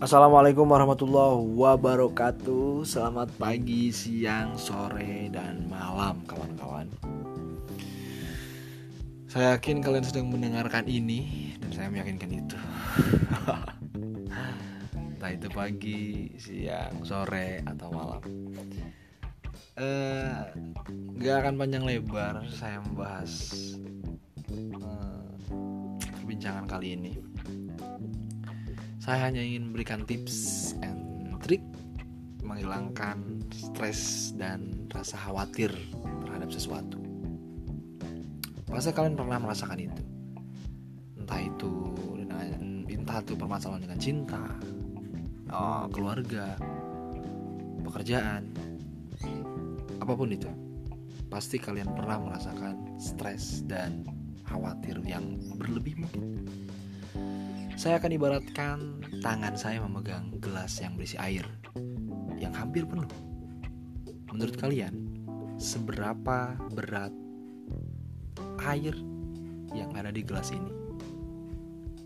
Assalamualaikum warahmatullahi wabarakatuh. Selamat pagi, siang, sore, dan malam kawan-kawan. Saya yakin kalian sedang mendengarkan ini Dan saya meyakinkan itu. Entah itu pagi, siang, sore, atau malam. Uh, Gak akan panjang lebar saya membahas uh, Perbincangan kali ini saya hanya ingin memberikan tips and trick menghilangkan stres dan rasa khawatir terhadap sesuatu. Pasti kalian pernah merasakan itu. Entah itu entah itu permasalahan dengan cinta, oh, keluarga, pekerjaan, apa pun itu. Pasti kalian pernah merasakan stres dan khawatir yang berlebih mungkin. Saya akan ibaratkan tangan saya memegang gelas yang berisi air yang hampir penuh. Menurut kalian, seberapa berat air yang ada di gelas ini?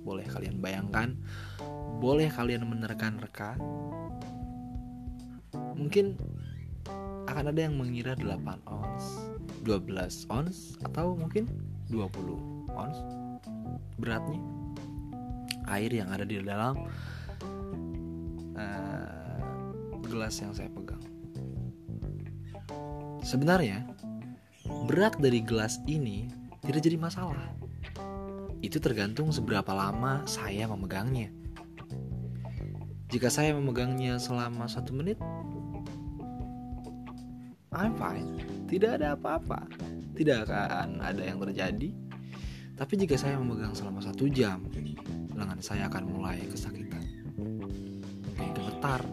Boleh kalian bayangkan, boleh kalian menerka-nerka. Mungkin akan ada yang mengira 8 ons, 12 ons, atau mungkin 20 ons beratnya air yang ada di dalam uh, gelas yang saya pegang. Sebenarnya, berat dari gelas ini tidak jadi masalah. Itu tergantung seberapa lama saya memegangnya. Jika saya memegangnya selama satu menit, I'm fine. Tidak ada apa-apa. Tidak akan ada yang terjadi. Tapi jika saya memegang selama satu jam, lengan saya akan mulai kesakitan. Mungkin gemetar,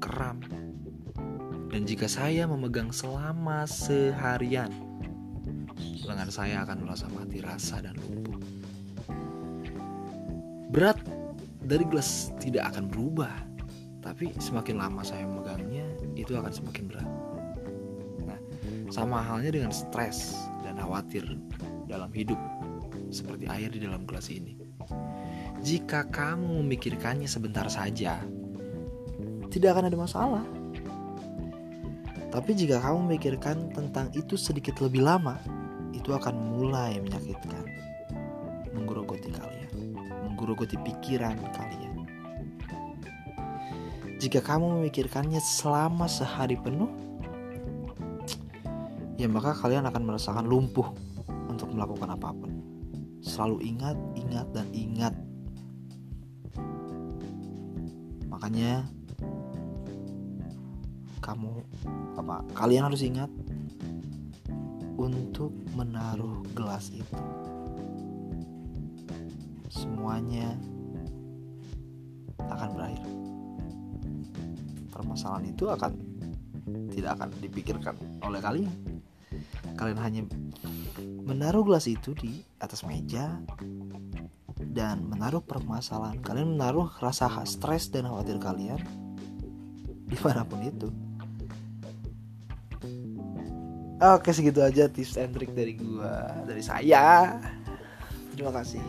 kram. Dan jika saya memegang selama seharian, lengan saya akan merasa mati rasa dan lumpuh. Berat dari gelas tidak akan berubah, tapi semakin lama saya memegangnya, itu akan semakin berat. Nah, sama halnya dengan stres dan khawatir dalam hidup, seperti air di dalam gelas ini. Jika kamu memikirkannya sebentar saja, tidak akan ada masalah. Tapi jika kamu memikirkan tentang itu sedikit lebih lama, itu akan mulai menyakitkan, menggerogoti kalian, menggerogoti pikiran kalian. Jika kamu memikirkannya selama sehari penuh, ya maka kalian akan merasakan lumpuh untuk melakukan apa pun. Selalu ingat, ingat, dan ingat makanya kamu apa kalian harus ingat untuk menaruh gelas itu. Semuanya akan berakhir. Permasalahan itu akan tidak akan dipikirkan oleh kalian. Kalian hanya menaruh gelas itu di atas meja dan menaruh permasalahan kalian menaruh rasa stres dan khawatir kalian di di mana pun itu. Oke segitu aja tips and trick dari gua dari saya. Terima kasih.